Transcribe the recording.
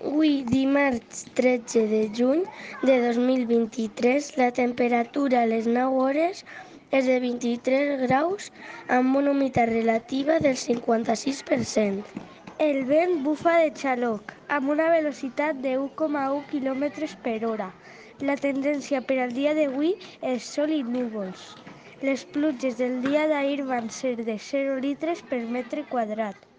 Avui, dimarts 13 de juny de 2023, la temperatura a les 9 hores és de 23 graus amb una humitat relativa del 56%. El vent bufa de xaloc, amb una velocitat de 1,1 km per hora. La tendència per al dia d'avui és sol i núvols. Les pluges del dia d'ahir van ser de 0 litres per metre quadrat.